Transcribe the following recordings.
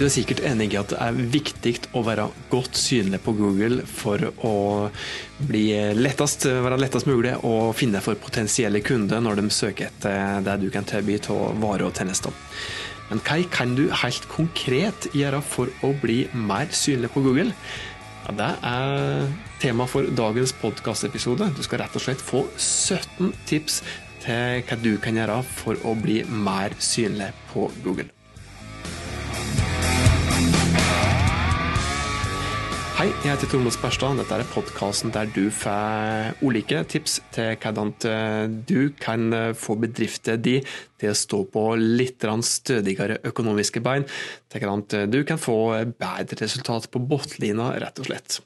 Du er sikkert enig i at det er viktig å være godt synlig på Google for å bli lettest, være lettest mulig å finne for potensielle kunder når de søker etter det du kan tilby av varer og tjenester. Men hva kan du helt konkret gjøre for å bli mer synlig på Google? Ja, det er tema for dagens podkastepisode. Du skal rett og slett få 17 tips til hva du kan gjøre for å bli mer synlig på Google. Hei, jeg heter Tormod Sperstad. Dette er podkasten der du får ulike tips til hvordan du kan få bedriften din til å stå på litt stødigere økonomiske bein. Til hvordan du kan få bedre resultat på bunnlinja, rett og slett.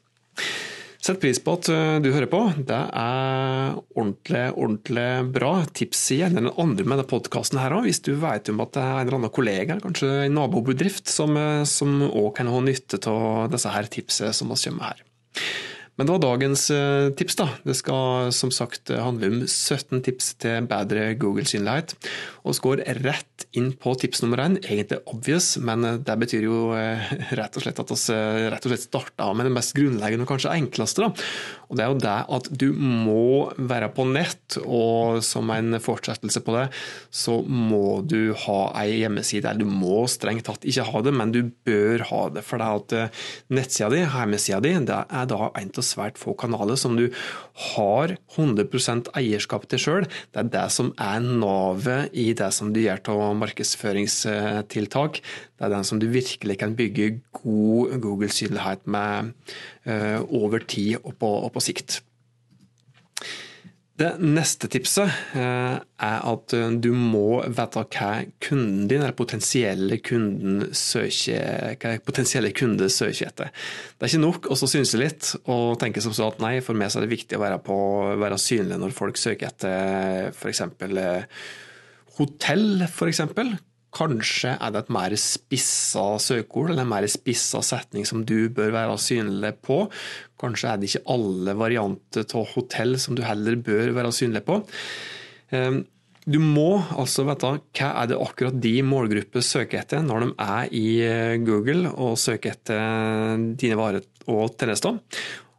Sett pris på at eh, du hører på. Det er ordentlig, ordentlig bra. Tips gjerne den andre med denne podkasten her òg, hvis du vet om at det er en eller annen kollega, kanskje en nabobedrift, som òg kan ha nytte av disse her tipsene som vi kommer med her. Men det var dagens eh, tips. da. Det skal som sagt handle om 17 tips til bedre Google-synlighet. Og vi går rett inn på tips nummer én. Egentlig obvious, men det betyr jo eh, rett og slett at vi eh, og starter med det mest grunnleggende og kanskje enkleste. da. Og Det er jo det at du må være på nett, og som en fortsettelse på det, så må du ha ei hjemmeside. Eller du må strengt tatt ikke ha det, men du bør ha det. For det er at nettsida di, hjemmesida di, det er da en av svært få kanaler som du har 100% eierskap til sjøl. Det er det som er navet i det som du gjør av markedsføringstiltak. Det er den som du virkelig kan bygge god Google-synlighet med uh, over tid og på, og på sikt. Det neste tipset eh, er at eh, du må vite hva kunden din, eller potensielle kunden, søker, hva potensielle kunde søker etter. Det er ikke nok å synse litt og tenke som så at nei, for meg er det viktig å være, på, være synlig når folk søker etter f.eks. Eh, hotell, f.eks. Kanskje er det et mer spissa søkeord eller en mer spissa setning som du bør være synlig på. Kanskje er det ikke alle varianter av hotell som du heller bør være synlig på. Ehm, du må altså vite hva er det akkurat de målgrupper søker etter når de er i eh, Google og søker etter dine varer og tjenester.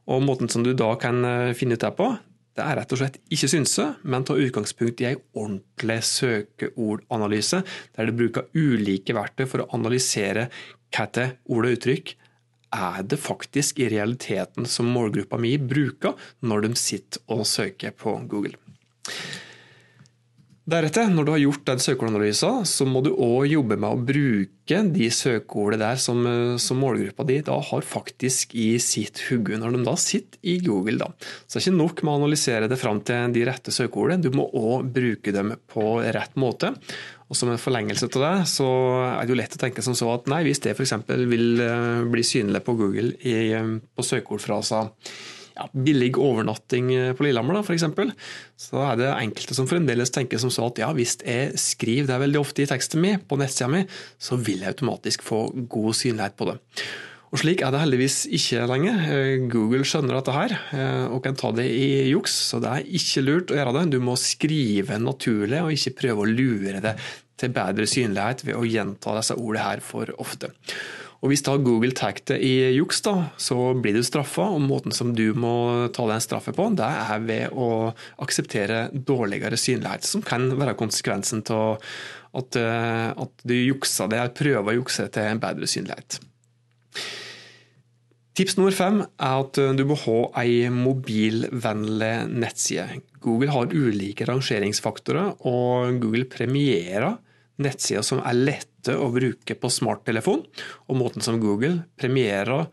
Og Måten som du da kan eh, finne ut det på, det er rett og slett ikke synse, men ta utgangspunkt i en ordentlig søkeordanalyse, der du bruker ulike verktøy for å analysere hva til ord og uttrykk er det faktisk i realiteten som målgruppa mi bruker når de sitter og søker på Google. Deretter, når du har gjort den søkeordanalysen, så må du òg jobbe med å bruke de søkeordene der som, som, målgruppa di da har faktisk i sitt hugge, når de da sitter i Google. Da. Så det er ikke nok med å analysere det fram til de rette søkeordene, du må òg bruke dem på rett måte. Og Som en forlengelse av det, så er det jo lett å tenke som så at nei, hvis det f.eks. vil eh, bli synlig på Google i, på søkeordfraser ja, billig overnatting eh, på Lillehammer, f.eks., så er det enkelte som fremdeles tenker som så at ja, hvis jeg skriver det veldig ofte i teksten min på nettsida mi, så vil jeg automatisk få god synlighet på det. Og Slik er det heldigvis ikke lenger. Eh, Google skjønner dette her eh, og kan ta det i juks, så det er ikke lurt å gjøre det. Du må skrive naturlig og ikke prøve å lure det til bedre synlighet ved å gjenta disse ordene her for ofte. Og Hvis da Google tar det i juks, da, så blir du straffa. Og måten som du må ta den straffet på, det er ved å akseptere dårligere synlighet, som kan være konsekvensen av at, eh, at du juksa det, prøver å jukse til en bedre synlighet. Tips nummer fem er at du må ha ei mobilvennlig nettside. Google har ulike rangeringsfaktorer, og Google premierer nettsider som er lette å bruke på smarttelefon, og måten som Google premierer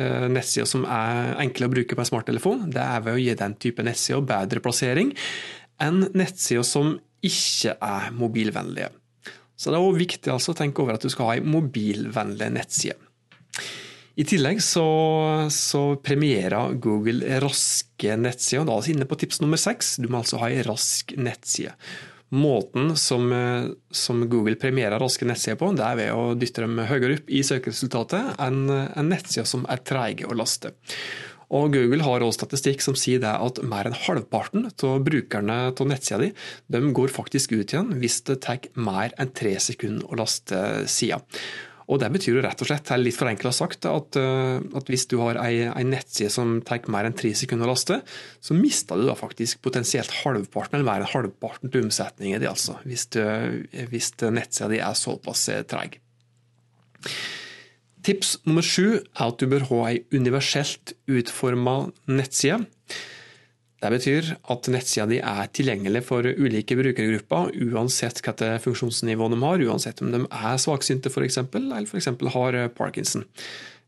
eh, nettsider som er enkle å bruke på en smarttelefon, det er ved å gi den type nettsider bedre plassering enn nettsider som ikke er mobilvennlige. Så det er også viktig altså å tenke over at du skal ha en mobilvennlig nettside. I tillegg så, så premierer Google raske nettsider. Da er vi inne på tips nummer seks. Du må altså ha en rask nettside. Måten som, eh, som, Google premierer raske nettsider på, det er ved å dytte dem høyere opp i søkeresultatet enn en nettsider som er treige å laste. Og Google har også statistikk som sier at mer enn halvparten av brukerne av nettsida di går faktisk ut igjen hvis det tar mer enn tre sekunder å laste sida. Og Det betyr jo rett og slett, litt forenkla sagt, at, eh, at, hvis du har ei nettside som tar mer enn tre sekunder å laste, så mister du da faktisk potensielt halvparten eller mer enn halvparten til omsetningen din, altså, hvis, du, hvis nettsida di er såpass eh, treg. Tips nummer sju er at du bør ha ei universelt utforma nettside. Det betyr at nettsida di er tilgjengelig for ulike brukergrupper, uansett hvilket funksjonsnivå de har, uansett om de er svaksynte f.eks., eller f.eks. har Parkinson.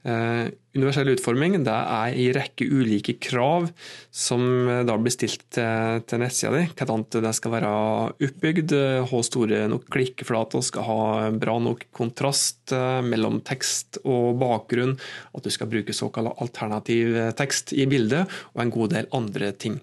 Uh, universell utforming det er en rekke ulike krav som da blir stilt til, til nettsida di. Hvordan det skal være oppbygd, ha store nok klikkeflater, skal ha bra nok kontrast mellom tekst og bakgrunn, at du skal bruke såkalt alternativ tekst i bildet, og en god del andre ting.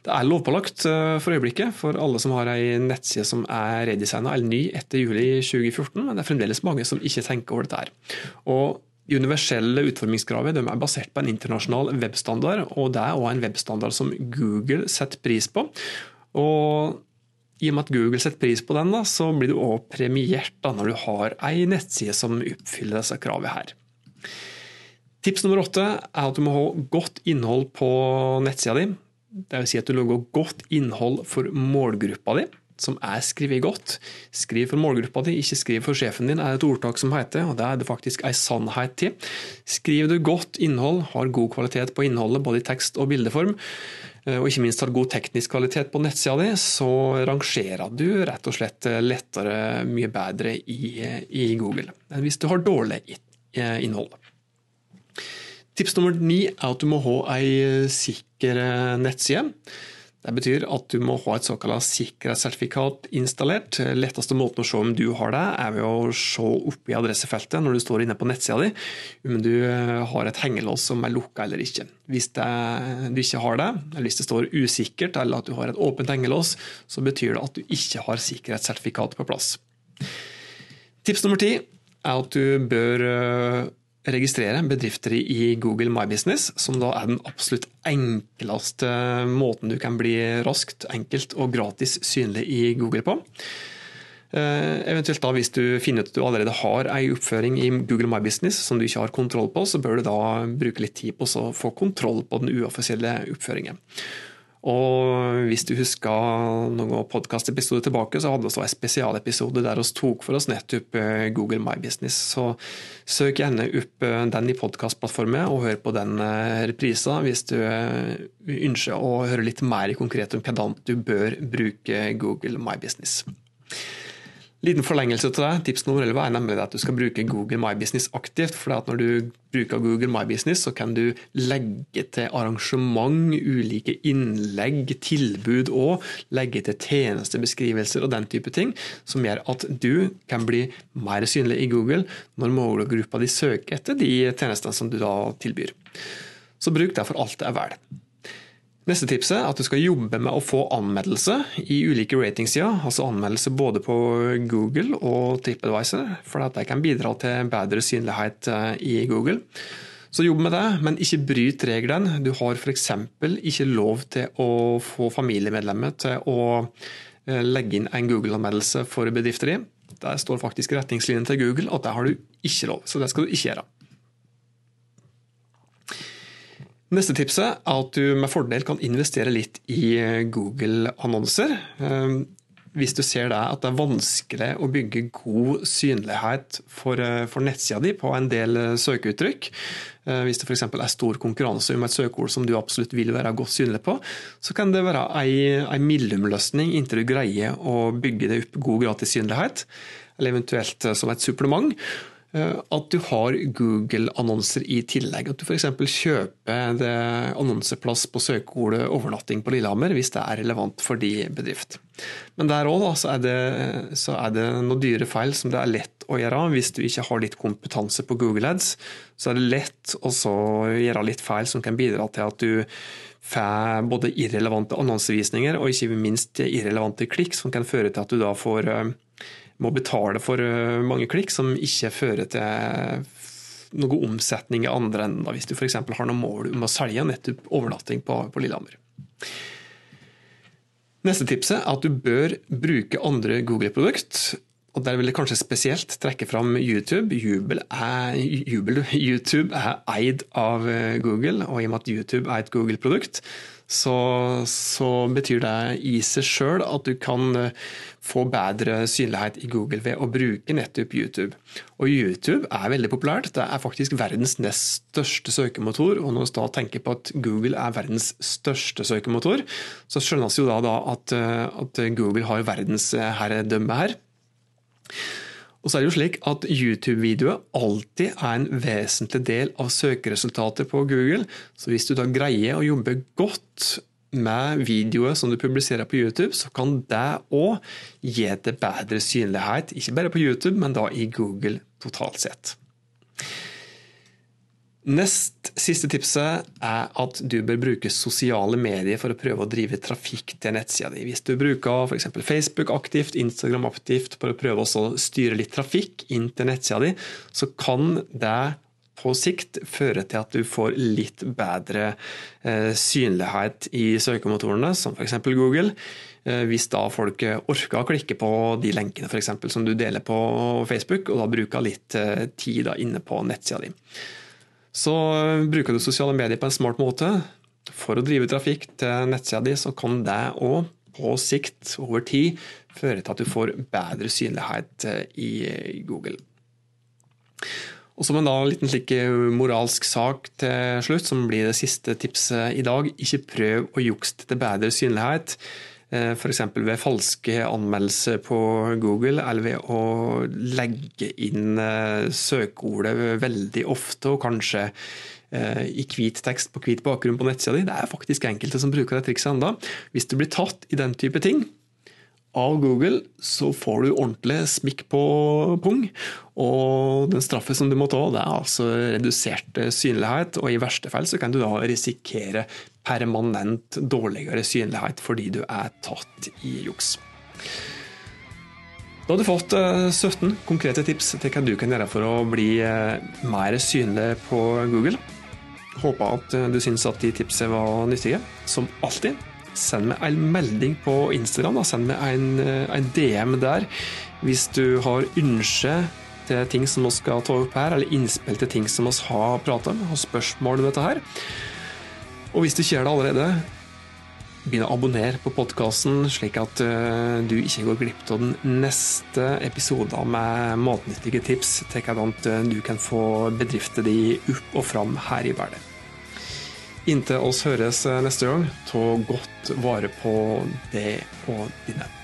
Det er lovpålagt for øyeblikket for alle som har ei nettside som er redesigna eller ny etter juli 2014, men det er fremdeles mange som ikke tenker over dette. her. Og de universelle utformingskravet er basert på en internasjonal webstandard, og det er også en webstandard som Google setter pris på. Og i og med at Google setter pris på den, da, så blir du også premiert da, når du har ei nettside som oppfyller disse kravene her. Tips nummer åtte er at du må ha godt innhold på nettsida di. Det vil si at du lager godt innhold for målgruppa di som er skrevet godt. Skriv for målgruppa di, ikke skriv for sjefen din, er et ordtak som heter, og det er det faktisk ei sannhet til. Skriver du godt innhold, har god kvalitet på innholdet, både i tekst og bildeform, eh, og ikke minst har god teknisk kvalitet på nettsida di, så rangerer du rett og slett lettere mye bedre i, i Google enn hvis du har dårlig eh, innhold. Tips nummer ni er at du må ha ei sikker nettside. Det betyr at du må ha et såkalt sikkerhetssertifikat installert. Letteste måten å se om du har det, er ved å se oppe i adressefeltet når du står inne på nettsida di, om du eh, har et hengelås som er lukka eller ikke. Hvis det, du ikke har det, eller hvis det står usikkert eller at du har et åpent hengelås, så betyr det at du ikke har sikkerhetssertifikat på plass. Tips nummer ti er at du bør eh, registrere bedrifter i Google My Business, som da er den absolutt enkleste måten du kan bli raskt, enkelt og gratis synlig i Google på. Eh, eventuelt da Hvis du finner ut at du allerede har ei oppføring i Google My Business som du ikke har kontroll på, så bør du da bruke litt tid på å få kontroll på den uoffisielle oppføringen. Og hvis du husker noen podkastepisoder tilbake, så hadde vi en spesialepisode der vi tok for oss nettopp eh, Google My Business. Så søk gjerne opp eh, den i podkastplattformen, og hør på den reprisen reprisa hvis du ønsker å høre litt mer konkret om hvordan du bør bruke Google My Business. Liten forlengelse til det. Tips nummer 11 er nemlig at du skal bruke Google My Business aktivt. for Når du bruker Google My Business, så kan du legge til arrangement, ulike innlegg, tilbud og legge til tjenestebeskrivelser og den type ting, som gjør at du kan bli mer synlig i Google når målgruppa di søker etter de tjenestene som du da tilbyr. Så bruk derfor alt det er verdt. Neste tipset er at du skal jobbe med å få anmeldelse i ulike ratingsider. Altså anmeldelse både på Google og TripAdvisor, for at det kan bidra til bedre synlighet eh, i Google. Så jobb med det, men ikke bryt reglene. Du har f.eks. ikke lov til å få familiemedlemmer til å eh, legge inn en Google-anmeldelse for bedrifter i. Der står faktisk retningslinjen til Google at det har du ikke lov, så det skal du ikke gjøre. Neste tipset er at du med fordel kan investere litt i Google-annonser. Ehm, hvis du ser at det er vanskelig å bygge god synlighet for, eh, for nettsida di på en del eh, søkeuttrykk, eh, hvis det f.eks. er stor konkurranse om et søkeord som du absolutt vil være godt synlig på, så kan det være en mellomløsning inntil du greier å bygge det opp god gratis synlighet, eller eventuelt som et supplement. Eh, at du har Google-annonser i tillegg. At du f.eks. kjøper annonseplass på søkeordet 'overnatting på Lillehammer' hvis det er relevant for de bedrift. Men der òg så, er det noen dyre feil som det er lett å gjøre. Hvis du ikke har litt kompetanse på Google Ads, så er det lett å gjøre litt feil som kan bidra til at du får både irrelevante annonsevisninger og ikke minst irrelevante klikk, som kan føre til at du da får eh, må betale for eh, mange klikk som ikke fører til noe omsetning i andre enden, hvis du f.eks. har noe mål om å selge nettopp overnatting på, på Lillehammer. Neste tipset er at du bør bruke andre Google-produkt Og Der vil jeg kanskje spesielt trekke fram YouTube. Jubel er, jubel, YouTube er eid av Google, og i og med at YouTube er et Google-produkt, så, så, betyr det i seg sjøl at du kan eh, få bedre synlighet i Google ved å bruke nettopp YouTube. Og YouTube er veldig populært. Det er faktisk verdens nest største søkemotor. Og når vi da tenker på at Google er verdens største søkemotor, så skjønnes jo da, da at, eh, at Google har verdensherredømme her. Og så er det jo slik at YouTube-videoer alltid er en vesentlig del av søkeresultater på Google. Så hvis du da greier å jobbe godt med videoer som du publiserer på YouTube, så kan det òg gi det bedre synlighet, ikke bare på YouTube, men da i Google totalt sett. Nest siste tipset er at du bør bruke sosiale medier for å prøve å drive trafikk til nettsida di. Hvis du bruker f.eks. Facebook aktivt, Instagram aktivt for å prøve å styre litt trafikk inn til nettsida di, så kan det på sikt føre til at du får litt bedre eh, synlighet i søkemotorene, som f.eks. Google. Eh, hvis da folk orker å klikke på de lenkene for eksempel, som du deler på Facebook, og da bruker litt eh, tid inne på nettsida di. Så eh, bruker du sosiale medier på en smart måte for å drive trafikk til nettsida di, så kan det òg på sikt, over tid, føre til at du får bedre synlighet eh, i Google. Og Som en da liten slik eh, moralsk sak til slutt, som blir det siste tipset i dag, ikke prøv å jukse til bedre synlighet. Eh, F.eks. ved falske anmeldelser på Google, eller ved å legge inn eh, søkeordet veldig ofte, og kanskje eh, i hvit tekst på hvit bakgrunn på nettsida di. Det er faktisk enkelte som bruker det trikset enda. Hvis du blir tatt i den type ting, av Google, så får du ordentlig smikk på pung. Og den straffen som du må ta, det er altså redusert synlighet, og i verste fall så kan du da risikere permanent dårligere synlighet fordi du er tatt i juks. Da har du fått 17 eh, konkrete tips til hva du kan gjøre for å bli eh, mer synlig på Google. Håper at eh, du syns at de tipsene var nyttige. Som alltid send meg en melding på Instagram. Da. Send meg en, en, DM der hvis du har ønske til ting som vi skal ta opp her, eller innspill til ting som vi har pratet om, og spørsmål om dette her. Og hvis du ikke gjør det allerede, begynn å abonnere på podkasten, slik at uh, du ikke går glipp av den neste episoden med matnyttige tips til hvordan eh, du kan få bedriften din opp og fram her i verden. Inntil oss høres neste gang, ta godt vare på det og dine.